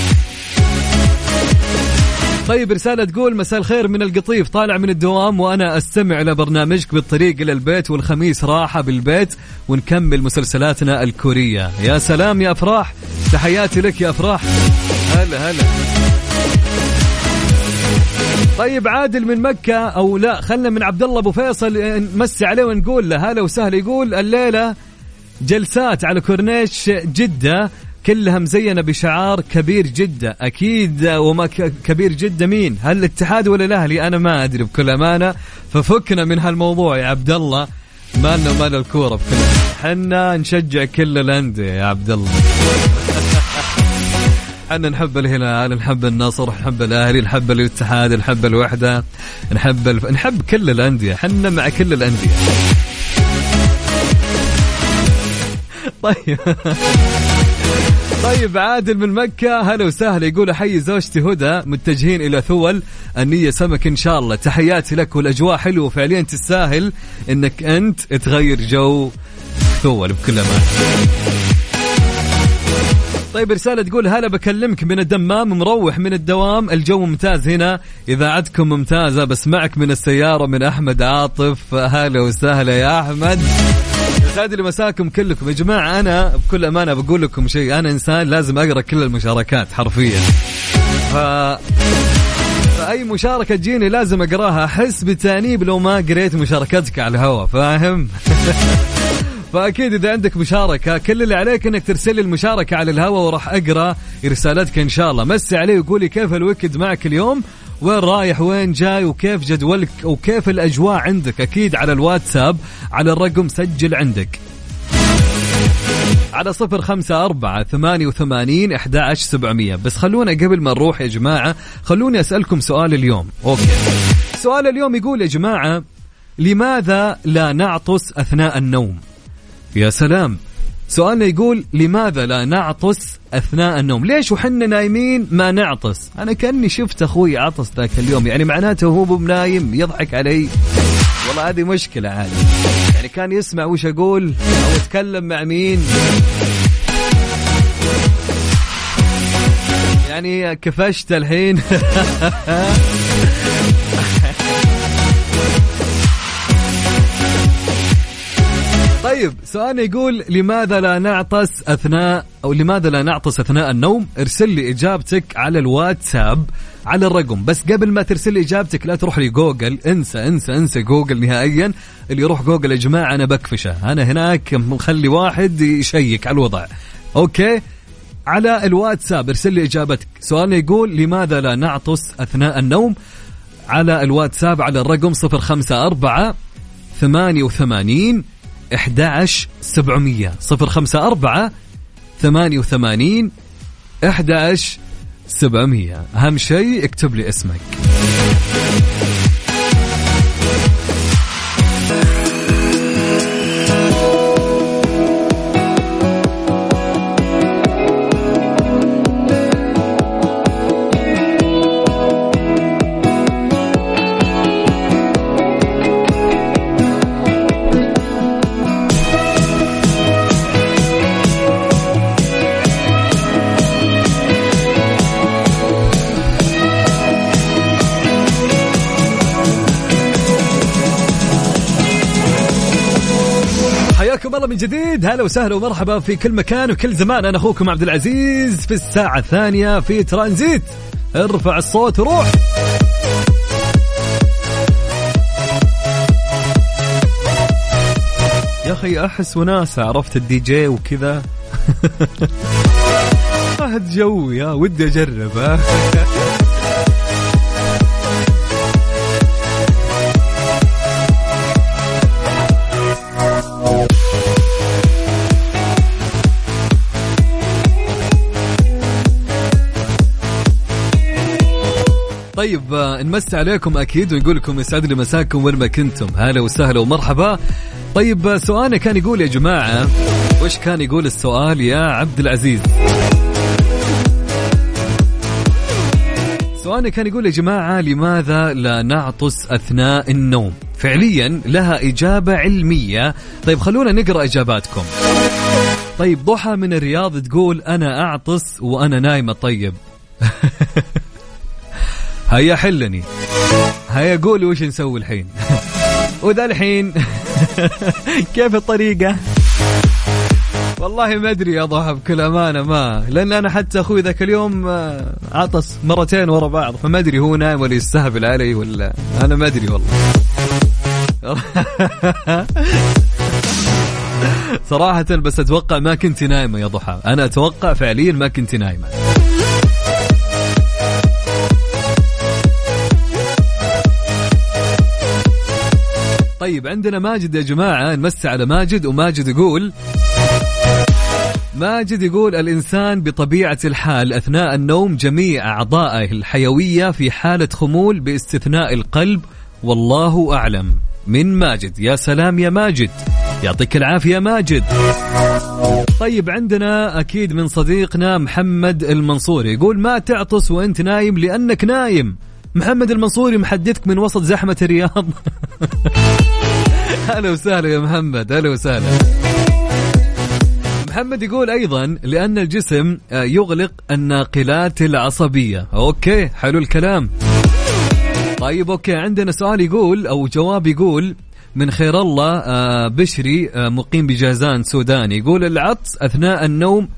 طيب رسالة تقول مساء الخير من القطيف طالع من الدوام وأنا أستمع إلى برنامجك بالطريق إلى البيت والخميس راحة بالبيت ونكمل مسلسلاتنا الكورية. يا سلام يا أفراح تحياتي لك يا أفراح. هلا هلا. طيب عادل من مكة أو لا خلنا من عبد الله أبو فيصل نمسي عليه ونقول له هلا وسهلا. يقول الليلة جلسات على كورنيش جدة كلها مزينة بشعار كبير جده أكيد وما كبير جده مين؟ هل الاتحاد ولا الأهلي؟ أنا ما أدري بكل أمانة. ففكنا من هالموضوع يا عبد الله. مالنا ومال الكورة بكل حنا نشجع كل الأندية يا عبد الله. <laughs> إحنا نحب الهلال نحب النصر نحب الأهلي نحب الاتحاد نحب الوحدة نحب الف... نحب كل الأندية. إحنا مع كل الأندية. <laughs> طيب. <laughs> طيب عادل من مكة هلا وسهلا. يقول أحيي زوجتي هدى متجهين إلى ثول. النية سمك إن شاء الله. تحياتي لك والأجواء حلوة. فعليا تستاهل إنك أنت تغير جو ثول بكل أمان. طيب رسالة تقول هلا بكلمك من الدمام مروح من الدوام. الجو ممتاز هنا. إذاعتكم ممتازة بسمعك من السيارة من أحمد عاطف. هلا وسهلا يا أحمد. يسعد لي مساكم كلكم. يا جماعة أنا بكل أمانة بقول لكم شيء. أنا إنسان لازم أقرأ كل المشاركات حرفيا. ف فأي مشاركة تجيني لازم أقراها. أحس بتأنيب لو ما قريت مشاركتك على الهواء فاهم؟ <laughs> فأكيد إذا عندك مشاركة كل اللي عليك إنك ترسل لي المشاركة على الهواء وراح أقرأ رسالتك إن شاء الله. مسي علي وقولي كيف الويكد معك اليوم؟ وين رايح وين جاي وكيف جدولك وكيف الأجواء عندك؟ أكيد على الواتساب على الرقم سجل عندك. على صفر خمسة أربعة ثمانية وثمانين أحد سبعمية. بس خلونا قبل ما نروح يا جماعة خلوني أسألكم سؤال اليوم. أوكي. سؤال اليوم يقول يا جماعة لماذا لا نعطس أثناء النوم؟ يا سلام. سؤالنا يقول لماذا لا نعطس أثناء النوم؟ ليش وحنا نايمين ما نعطس؟ أنا كأني شفت أخوي عطس ذاك اليوم يعني معناته هو بنايم يضحك علي والله هذه مشكلة عادي يعني كان يسمع وش أقول أو اتكلم مع مين يعني كفشت الحين <laughs> طيب سؤال يقول لماذا لا نعطس أثناء أو لماذا لا نعطس أثناء النوم؟ ارسل لي إجابتك على الواتساب على الرقم. بس قبل ما ترسل لي إجابتك لا تروح لي جوجل انسى انسى انسى جوجل نهائيا. اللي يروح جوجل يا جماعة أنا بكفشه. أنا هناك مخلي واحد يشيك على الوضع. Okay. على الواتساب ارسل لي إجابتك. سؤالنا يقول لماذا لا نعطس أثناء النوم؟ على الواتساب على الرقم 054 88 11 700 054 88 11 700 أهم شيء اكتب لي اسمك. من جديد. هلا وسهلا ومرحبا في كل مكان وكل زمان. أنا أخوكم عبد العزيز في الساعة الثانية في ترانزيت. ارفع الصوت وروح. يا أخي أحس وناسة عرفت الدي جي وكذا. <laughs> اهد جوي يا ودي أجرب. <laughs> طيب آه، نمسي عليكم أكيد ونقول لكم يسعد لي مساكم وين ما كنتم. هلا وسهلا ومرحبا. طيب آه، سؤالنا كان يقول يا جماعة وش كان يقول السؤال يا عبد العزيز؟ سؤالنا كان يقول يا جماعة لماذا لا نعطس أثناء النوم؟ فعليا لها إجابة علمية. طيب خلونا نقرأ إجاباتكم. طيب ضحى من الرياض تقول أنا أعطس وأنا نايمة. طيب. <laughs> هيا حلني. هيا قولي وش نسوي الحين؟ <laughs> وذا الحين <laughs> كيف الطريقة؟ والله ما أدري يا ضحى بكل أمانة ما لأن أنا حتى أخوي ذاك اليوم آه، عطس مرتين ورا بعض فما أدري هو نايم ولا يستهبل علي ولا أنا ما أدري والله. <laughs> صراحة بس أتوقع ما كنت نايمة يا ضحى أنا أتوقع فعليا ما كنت نايمة. طيب عندنا ماجد يا جماعة نمسي على ماجد وماجد يقول ماجد يقول الإنسان بطبيعة الحال أثناء النوم جميع أعضائه الحيوية في حالة خمول باستثناء القلب والله أعلم. من ماجد يا سلام يا ماجد. يعطيك العافية ماجد. طيب عندنا أكيد من صديقنا محمد المنصوري يقول ما تعطس وأنت نايم لأنك نايم؟ محمد المنصوري محدثك من وسط زحمة الرياض. <laughs> هلا وسهلا يا محمد هلا وسهلا. محمد يقول أيضا لأن الجسم آه، يغلق الناقلات العصبية. Okay حلو الكلام. طيب okay عندنا سؤال يقول أو جواب يقول من خير الله آه، بشري آه، مقيم بجازان سوداني يقول العطس أثناء النوم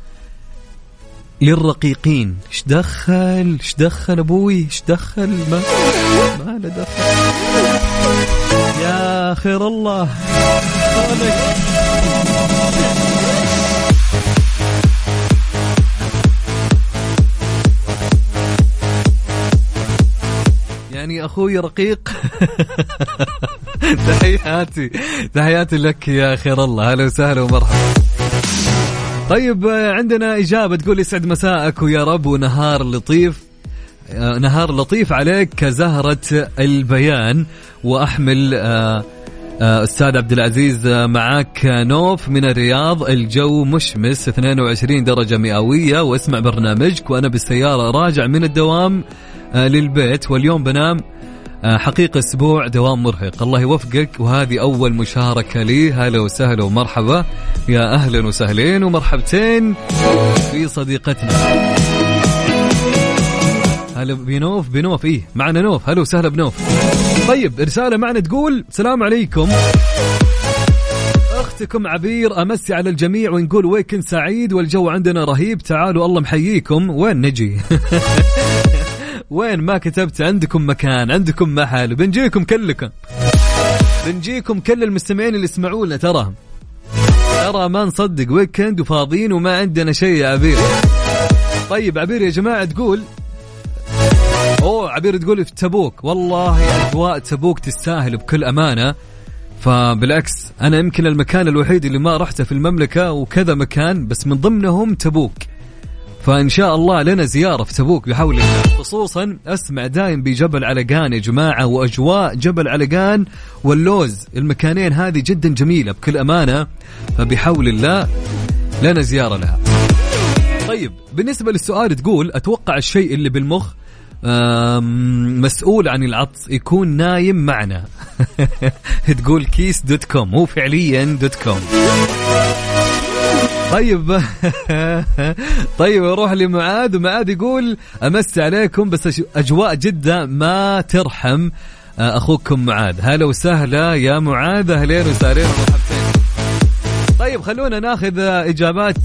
للرقيقين. إيش دخل؟ إيش دخل أبوي؟ إيش دخل؟ ما ما له دخل. يا خير الله. يعني أخوي رقيق. <laughs> تحياتي. تحياتي لك يا خير الله. أهلا وسهلا ومرحبا. طيب عندنا إجابة تقول يسعد مساءك ويا رب ونهار لطيف. آه، نهار لطيف عليك كزهرة البيان. وأحمل آه، آه، أستاذ عبد العزيز معاك نوف من الرياض. الجو مشمس 22 درجة مئوية. واسمع برنامجك وأنا بالسيارة راجع من الدوام للبيت. واليوم بنام حقيقة أسبوع دوام مرهق. الله يوفقك وهذه أول مشاركة لي. هلا وسهلا ومرحبا. يا أهلا وسهلين ومرحبتين في صديقتنا. هلا بنوف بنوف إيه معنا نوف. هلا وسهلا بنوف. طيب رسالة معنا تقول السلام عليكم. أختكم عبير أمسي على الجميع ونقول ويكند سعيد والجو عندنا رهيب. تعالوا الله محييكم. وين نجي؟ <laughs> وين ما كتبت عندكم مكان عندكم محل بنجيكم كلكم. بنجيكم كل المستمعين اللي يسمعونا ترى ترى ما نصدق ويكند وفاضيين وما عندنا شيء يا عبير. طيب عبير يا جماعة تقول اوه عبير تقول في تبوك والله أجواء تبوك تستاهل بكل أمانة. فبالعكس أنا يمكن المكان الوحيد اللي ما رحته في المملكة وكذا مكان بس من ضمنهم تبوك. فإن شاء الله لنا زيارة في تبوك بحول الله. خصوصا أسمع دايم بجبل علقان يا جماعة وأجواء جبل علقان واللوز. المكانين هذه جدا جميلة بكل أمانة فبحول الله لنا زيارة لها. طيب بالنسبة للسؤال تقول أتوقع الشيء اللي بالمخ مسؤول عن العطس يكون نايم معنا. <laughs> تقول كيس dot com مو فعليا dot com. طيب. <laughs> طيب أروح لمعاذ. ومعاذ يقول أمسي عليكم بس أجواء جده ما ترحم آه، أخوكم معاذ. هلا وسهلا يا معاذ. أهلين وسهلين. ومرحبتين طيب خلونا ناخذ إجابات.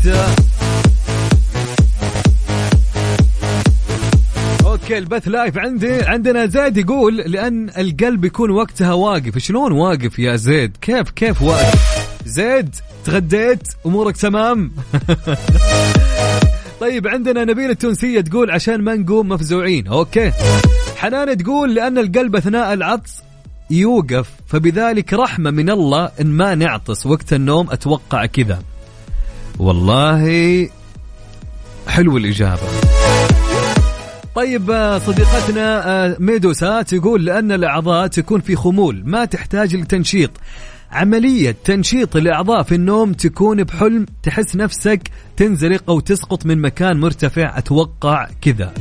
Okay البث live عندي. عندنا زيد يقول لأن القلب يكون وقتها واقف. شلون واقف يا زيد؟ كيف كيف واقف؟ زيد تغديت أمورك تمام؟ <laughs> طيب عندنا نبيلة التونسية تقول عشان ما نقوم مفزوعين. Okay. حنان تقول لأن القلب أثناء العطس يوقف فبذلك رحمة من الله إن ما نعطس وقت النوم أتوقع كذا. والله حلو الإجابة. طيب آه، صديقتنا آه، ميدوسا تقول لأن الأعضاء تكون في خمول ما تحتاج لتنشيط. عملية تنشيط الأعضاء في النوم تكون بحلم تحس نفسك تنزلق أو تسقط من مكان مرتفع. أتوقع كذا.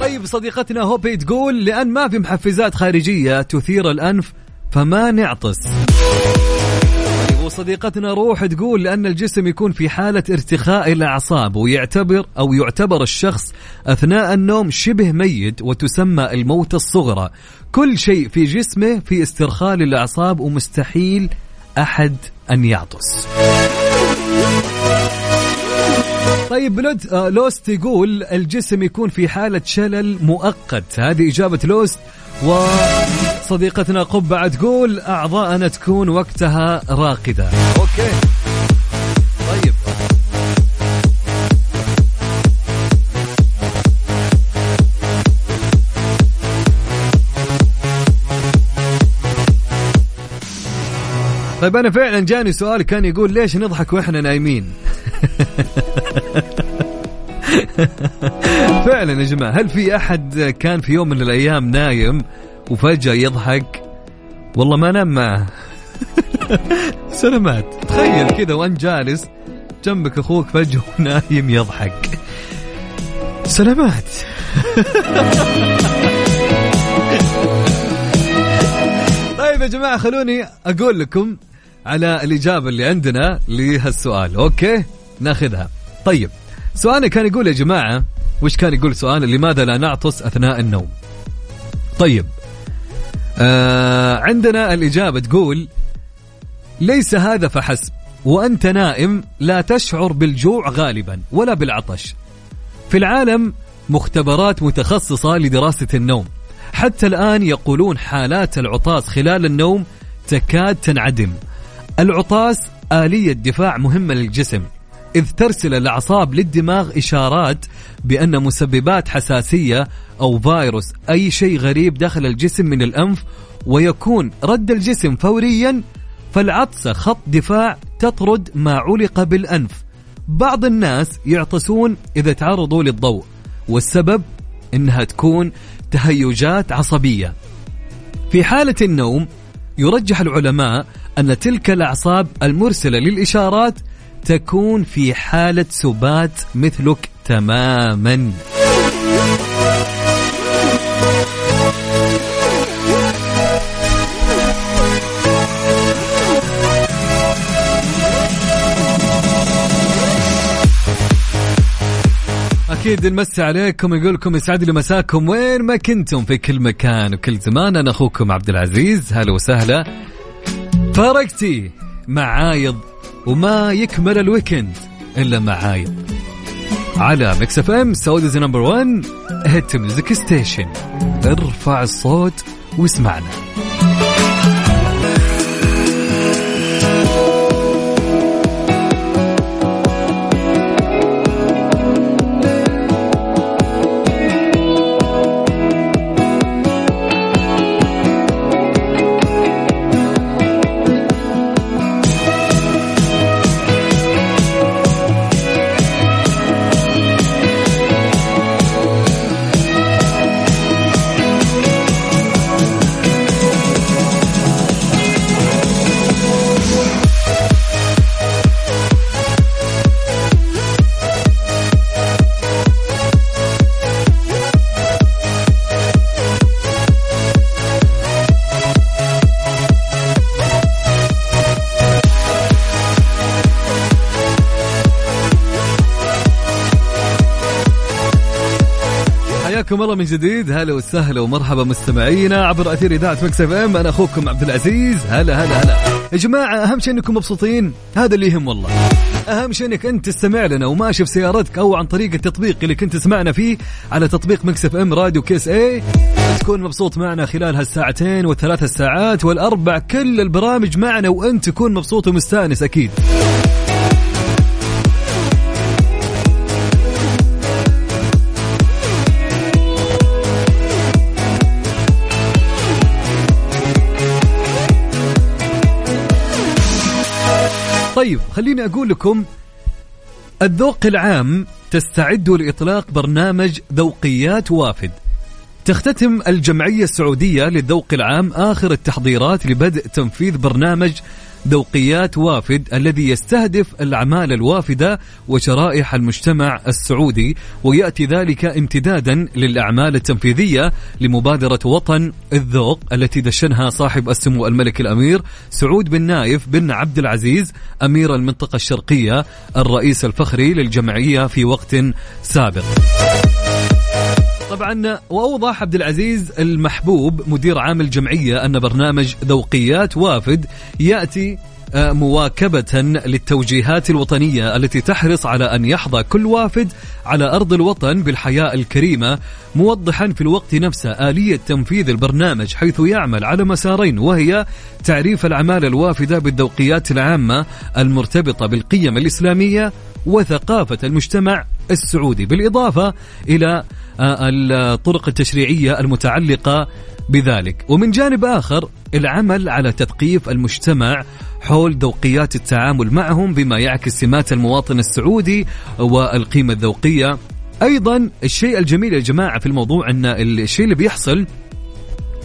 طيب صديقتنا هوبي تقول لأن ما في محفزات خارجية تثير الأنف فما نعطس. وصديقتنا روح تقول لأن الجسم يكون في حالة ارتخاء الأعصاب ويعتبر أو يعتبر الشخص أثناء النوم شبه ميت وتسمى الموت الصغرى. كل شيء في جسمه في استرخاء للأعصاب ومستحيل أحد أن يعطس. طيب بلود آه لوست يقول الجسم يكون في حالة شلل مؤقت. هذه إجابة لوست. وصديقتنا قبعة تقول أعضاءنا تكون وقتها راقدة. Okay. طيب أنا فعلا جاني سؤال كان يقول ليش نضحك وإحنا نايمين؟ <laughs> فعلا يا جماعة هل في أحد كان في يوم من الأيام نايم وفجأة يضحك؟ والله ما نام معه. <laughs> سلامات. تخيل كذا وأنت جالس جنبك أخوك فجأة نايم يضحك. سلامات. <laughs> يا جماعة خلوني أقول لكم على الإجابة اللي عندنا لهالسؤال. أوكي؟ ناخذها. طيب سؤالنا كان يقول يا جماعة وش كان يقول سؤال لماذا لا نعطس أثناء النوم؟ طيب آه عندنا الإجابة تقول ليس هذا فحسب وأنت نائم لا تشعر بالجوع غالبا ولا بالعطش. في العالم مختبرات متخصصة لدراسة النوم. حتى الآن يقولون حالات العطاس خلال النوم تكاد تنعدم. العطاس آلية دفاع مهمة للجسم إذ ترسل الأعصاب للدماغ إشارات بأن مسببات حساسية أو فيروس أي شيء غريب دخل الجسم من الأنف ويكون رد الجسم فوريا فالعطسة خط دفاع تطرد ما علق بالأنف. بعض الناس يعطسون إذا تعرضوا للضوء والسبب إنها تكون تهيجات عصبية. في حالة النوم يرجح العلماء أن تلك الأعصاب المرسلة للإشارات تكون في حالة سبات مثلك تماما. أكيد نمسي عليكم يقول لكم يسعد لي مساكم وين ما كنتم في كل مكان وكل زمان. أنا أخوكم عبد العزيز هلا وسهلا. فارقتي مع عايض وما يكمل ال weekend إلا مع عايض على Mix FM Saudi's number 1 hit music station ارفع الصوت واسمعنا. حياكم الله من جديد. هلا وسهلا ومرحبا مستمعينا عبر أثير إذاعة Mix FM. أنا أخوكم عبد العزيز. هلا هلا هلا. يا جماعة أهم شيء أنكم مبسوطين. هذا اللي يهم والله. أهم شيء أنك أنت تستمع لنا وماشي في سيارتك أو عن طريق التطبيق اللي كنت تسمعنا فيه على تطبيق Mix FM Radio KSA تكون مبسوط معنا خلال هالساعتين والثلاث الساعات والأربع. كل البرامج معنا وأنت تكون مبسوط ومستانس أكيد. طيب خليني أقول لكم الذوق العام تستعد لإطلاق برنامج ذوقيات وافد. تختتم الجمعية السعودية للذوق العام آخر التحضيرات لبدء تنفيذ برنامج ذوقيات وافد الذي يستهدف الأعمال الوافدة وشرائح المجتمع السعودي ويأتي ذلك امتدادا للأعمال التنفيذية لمبادرة وطن الذوق التي دشنها صاحب السمو الملك الأمير سعود بن نايف بن عبد العزيز أمير المنطقة الشرقية الرئيس الفخري للجمعية في وقت سابق. طبعا وأوضح عبد العزيز المحبوب مدير عام الجمعية أن برنامج ذوقيات وافد يأتي آه، مواكبة للتوجيهات الوطنية التي تحرص على أن يحظى كل وافد على أرض الوطن بالحياة الكريمة موضحا في الوقت نفسه آلية تنفيذ البرنامج حيث يعمل على مسارين وهي تعريف الأعمال الوافدة بالذوقيات العامة المرتبطة بالقيم الإسلامية وثقافة المجتمع السعودي بالإضافة إلى آه، الطرق التشريعية المتعلقة بذلك. ومن جانب آخر العمل على تثقيف المجتمع حول ذوقيات التعامل معهم بما يعكس سمات المواطن السعودي والقيمة الذوقية. أيضا الشيء الجميل يا جماعة في الموضوع أن الشيء اللي بيحصل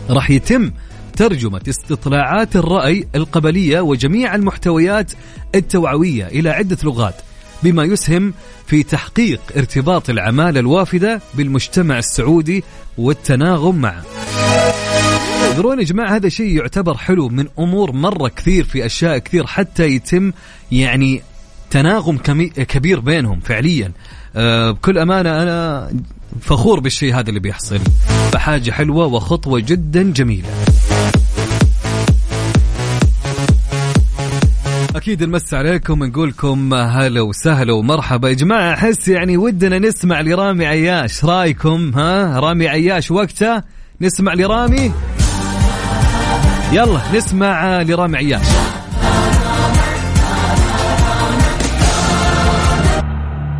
راح يتم ترجمة استطلاعات الرأي القبلية وجميع المحتويات التوعوية إلى عدة لغات. بما يسهم في تحقيق ارتباط العمالة الوافدة بالمجتمع السعودي والتناغم معه. تدرون يا جماعة هذا شيء يعتبر حلو من أمور مرة كثير في أشياء كثير حتى يتم يعني تناغم كبير بينهم فعليا. أه بكل أمانة أنا فخور بالشيء هذا اللي بيحصل. فحاجة حلوة وخطوة جدا جميلة. أكيد نمس عليكم نقول لكم هلا وسهلا ومرحبا. يا جماعة أحس يعني ودنا نسمع لرامي عياش. رأيكم ها؟ رامي عياش وقته نسمع لرامي؟ يلا نسمع لرامي عياش.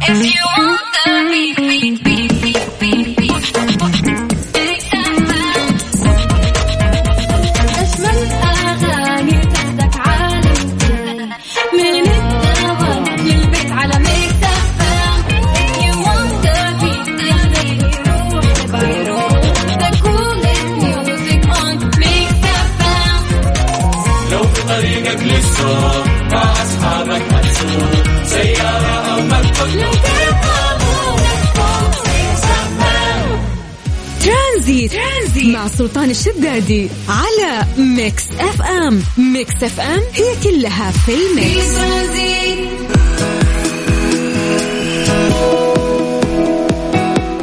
If you الشدادي على Mix FM Mix FM هي كلها في ال mix.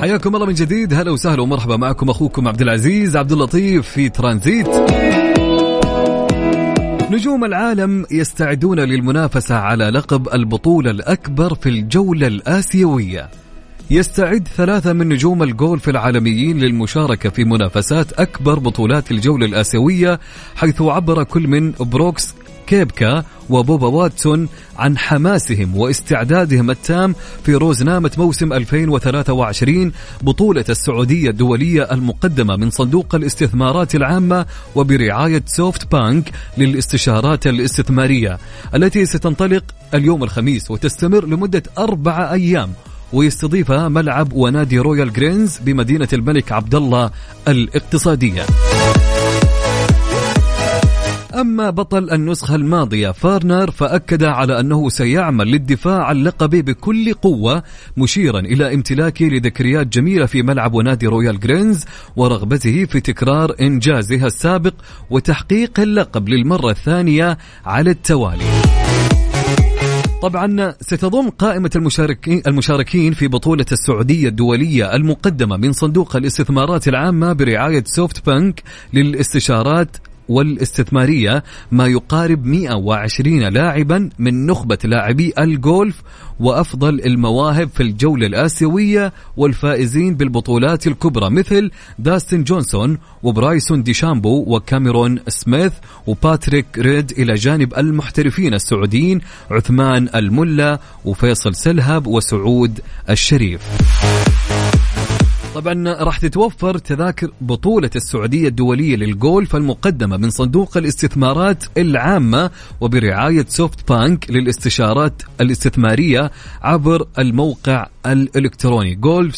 حياكم الله من جديد. هلا وسهلا ومرحبا معكم أخوكم عبد العزيز عبد اللطيف في ترانزيت. نجوم العالم يستعدون للمنافسة على لقب البطولة الأكبر في الجولة الآسيوية. يستعد ثلاثة من نجوم الجولف العالميين للمشاركة في منافسات أكبر بطولات الجولة الآسيوية حيث عبر كل من بروكس كيبكا وبوبا واتسون عن حماسهم واستعدادهم التام في روزنامة موسم 2023 بطولة السعودية الدولية المقدمة من صندوق الاستثمارات العامة وبرعاية سوفت بانك للاستشارات الاستثمارية التي ستنطلق اليوم الخميس وتستمر لمدة أربعة أيام. ويستضيفها ملعب ونادي رويال جرينز بمدينة الملك عبد الله الاقتصادية. أما بطل النسخة الماضية فارنر فأكد على أنه سيعمل للدفاع عن لقبه بكل قوة مشيرا إلى امتلاكه لذكريات جميلة في ملعب ونادي رويال جرينز ورغبته في تكرار إنجازه السابق وتحقيق اللقب للمرة الثانية على التوالي طبعا ستضم قائمة المشاركين المشاركين في بطولة السعودية الدولية المقدمة من صندوق الاستثمارات العامة برعاية سوفت بانك للاستشارات والاستثمارية ما يقارب 120 لاعبا من نخبة لاعبي الجولف وأفضل المواهب في الجولة الآسيوية والفائزين بالبطولات الكبرى مثل داستن جونسون وبرايسون ديشامبو وكاميرون سميث وباتريك ريد إلى جانب المحترفين السعوديين عثمان الملا وفيصل سلهب وسعود الشريف. طبعا راح تتوفر تذاكر بطولة السعودية الدولية للجولف المقدمة من صندوق الاستثمارات العامة وبرعاية سوفت بانك للاستشارات الاستثمارية عبر الموقع الإلكتروني جولف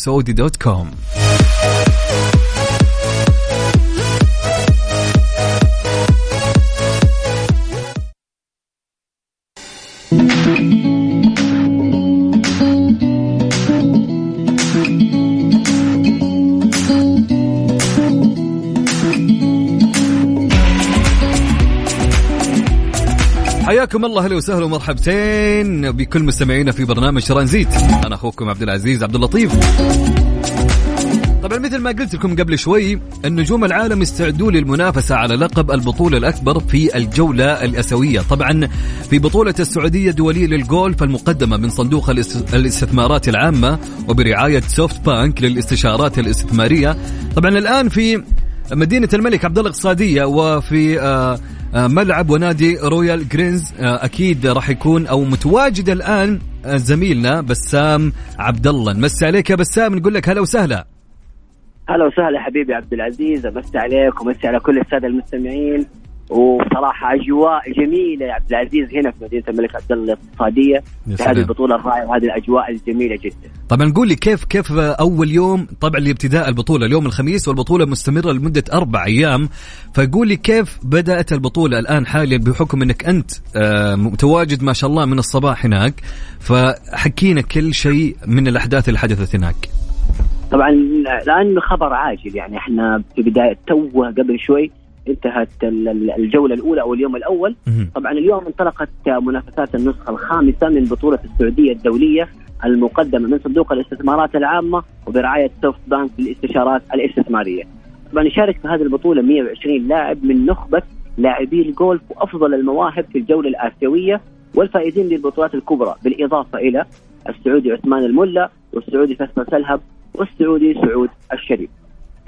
حياكم الله أهلا وسهلا ومرحبتين بكل مستمعينا في برنامج ترانزيت أنا أخوكم عبد العزيز عبد اللطيف. طبعا مثل ما قلت لكم قبل شوي النجوم العالم استعدوا للمنافسة على لقب البطولة الأكبر في الجولة الأسيوية. طبعا في بطولة السعودية الدولية للجولف المقدمة من صندوق الاستثمارات العامة وبرعاية سوفت بانك للاستشارات الاستثمارية. طبعا الآن في مدينة الملك عبد الله الاقتصادية وفي آه، ملعب ونادي رويال جرينز آه، أكيد راح يكون أو متواجد الآن آه، زميلنا بسام عبد الله نمسي عليك يا بسام نقول لك هلا وسهلا. هلا وسهلا حبيبي عبد العزيز امسي عليك ومسي على كل السادة المستمعين. وصراحة أجواء جميلة يا عبد العزيز هنا في مدينة الملك عبد الله الاقتصادية في هذه البطولة الرائعة وهذه الأجواء الجميلة جدا. طبعا قول لي كيف كيف أول يوم طبعا لابتداء البطولة اليوم الخميس والبطولة مستمرة لمدة أربع أيام فقول لي كيف بدأت البطولة الآن حاليا بحكم إنك أنت آه، متواجد ما شاء الله من الصباح هناك فحكينا كل شيء من الأحداث اللي حدثت هناك. طبعا لأنه خبر عاجل يعني إحنا في بدايه توه قبل شوي انتهت الجولة الأولى أو اليوم الأول طبعا اليوم انطلقت منافسات النسخة الخامسة من بطولة السعودية الدولية المقدمة من صندوق الاستثمارات العامة وبرعاية سوفت بانك للاستشارات الاستثمارية. طبعا يشارك في هذه البطولة 120 لاعب من نخبة لاعبي الجولف وأفضل المواهب في الجولة الآسيوية والفائزين للبطولات الكبرى بالإضافة إلى السعودي عثمان الملا والسعودي فيصل سلهب والسعودي سعود الشريف.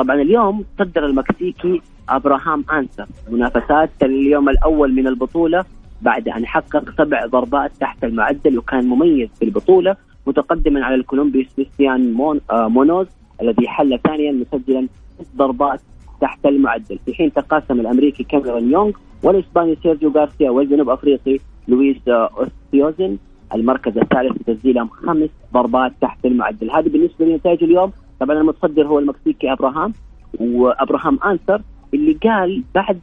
طبعا اليوم صدر المكسيكي أبراهام أنسر منافسات اليوم الأول من البطولة بعد أن حقق سبع ضربات تحت المعدل وكان مميز في البطولة متقدما على الكولومبي سيباستيان مون آه مونوز الذي حل ثانيا مسجلا ست ضربات تحت المعدل. في حين تقاسم الأمريكي كاميرون يونغ والإسباني سيرجيو غارسيا والجنوب أفريقي لويس اوستيوزن المركز الثالث بتسجيلهم خمس ضربات تحت المعدل. هذه بالنسبة لنتائج اليوم. طبعا المتصدر هو المكسيكي أبراهام وأبراهام انسر اللي قال بعد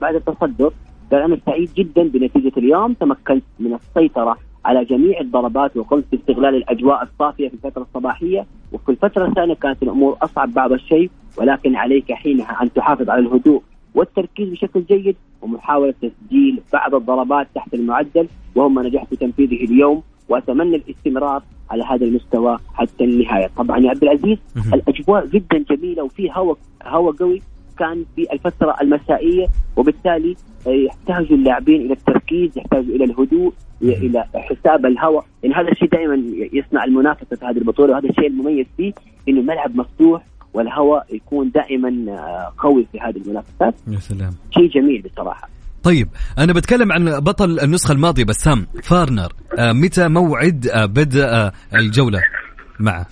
بعد التصدر قال أنا سعيد جدا بنتيجة اليوم تمكنت من السيطرة على جميع الضربات وقمت باستغلال الأجواء الصافية في الفترة الصباحية. وفي الفترة الثانية كانت الأمور أصعب بعض الشيء ولكن عليك حينها أن تحافظ على الهدوء والتركيز بشكل جيد ومحاولة تسجيل بعض الضربات تحت المعدل. وهم نجحت في تنفيذه اليوم وأتمنى الاستمرار على هذا المستوى حتى النهاية، طبعا يا عبد العزيز الأجواء جدا جميلة وفي هواء هواء قوي كان في الفترة المسائية وبالتالي يحتاج اللاعبين إلى التركيز، يحتاج إلى الهدوء، إلى حساب الهواء، يعني هذا الشيء دائما يصنع المنافسة في هذه البطولة وهذا الشيء المميز فيه إنه الملعب مفتوح والهواء يكون دائما آه، قوي في هذه المنافسات. يا سلام. شيء جميل بصراحة. طيب أنا بتكلم عن بطل النسخة الماضية بسام فارنر. آه متى موعد آه بدء آه الجولة معه؟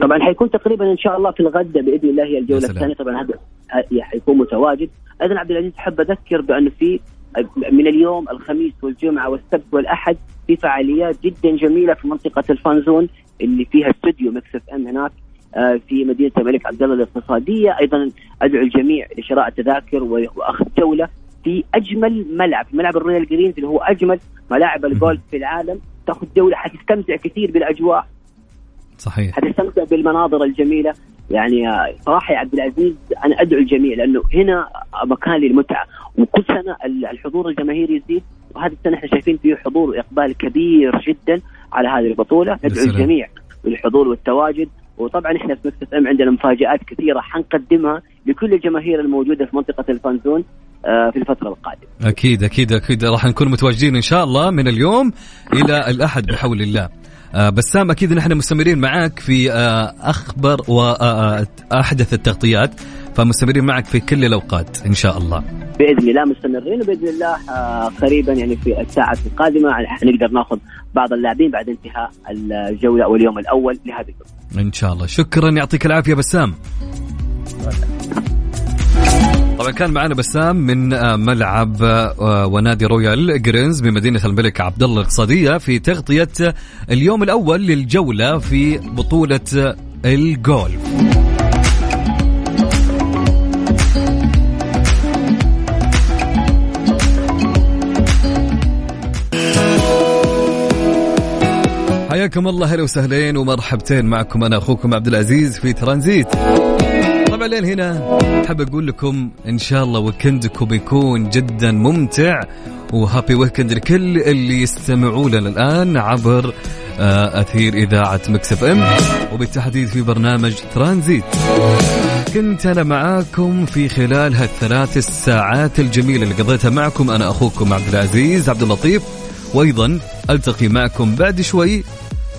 طبعا حيكون تقريبا إن شاء الله في الغد بإذن الله هي الجولة الثانية. طبعا هذا حيكون متواجد. أيضا عبد العزيز أحب أذكر بأنه في من اليوم الخميس والجمعة والسبت والأحد في فعاليات جدا جميلة في منطقة ال fan zone اللي فيها استوديو Mix FM هناك في مدينة الملك عبد الله الاقتصادية. أيضا أدعو الجميع لشراء التذاكر وأخذ جولة. في أجمل ملعب ملعب الرويال جرينز اللي هو أجمل ملاعب الجولف في العالم. تاخذ جوله حتستمتع كثير بالأجواء. صحيح. حتستمتع بالمناظر الجميلة. يعني صراحة يا عبد العزيز أنا أدعو الجميع لأنه هنا مكان للمتعة. وكل سنة الحضور الجماهيري يزيد. وهذه السنة إحنا شايفين فيه حضور وإقبال كبير جدا على هذه البطولة. ندعو الجميع بالحضور والتواجد. وطبعا إحنا في مكتب أم عندنا مفاجآت كثيرة حنقدمها لكل الجماهير الموجودة في منطقة الفانزون. في الفترة القادمة. أكيد أكيد أكيد. راح نكون متواجدين إن شاء الله من اليوم إلى الأحد بحول الله. آه، بسام أكيد نحن مستمرين معك في آه، آخر وأحدث التغطيات. فمستمرين معك في كل الأوقات إن شاء الله. بإذن الله مستمرين وبإذن الله آه، قريبا يعني في الساعة القادمة حنقدر ناخذ بعض اللاعبين بعد انتهاء الجولة أو اليوم الأول لهذه الجولة. إن شاء الله. شكرا يعطيك العافية بسام. طبعا كان معنا بسام من آه، ملعب آه، ونادي رويال جرينز بمدينة الملك عبد الله الاقتصادية في تغطية اليوم الأول للجولة في بطولة الجولف. حياكم الله أهلا وسهلين ومرحبتين معكم أنا أخوكم عبد العزيز في ترانزيت. طبعا لين هنا. حاب أقول لكم إن شاء الله ويكندكم يكون جدا ممتع و happy weekend لكل اللي يستمعوا لنا الآن عبر آه، أثير إذاعة Mix FM. وبالتحديد في برنامج ترانزيت. كنت أنا معاكم في خلال هالثلاث الساعات الجميلة اللي قضيتها معكم أنا أخوكم عبد العزيز عبد اللطيف. وأيضا ألتقي معكم بعد شوي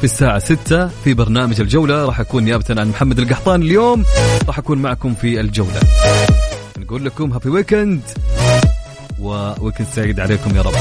في الساعة 6 في برنامج الجولة. راح أكون نيابة عن محمد القحطاني اليوم. راح أكون معكم في الجولة. نقول لكم هابي ويكند وويكند سعيد عليكم يا رب.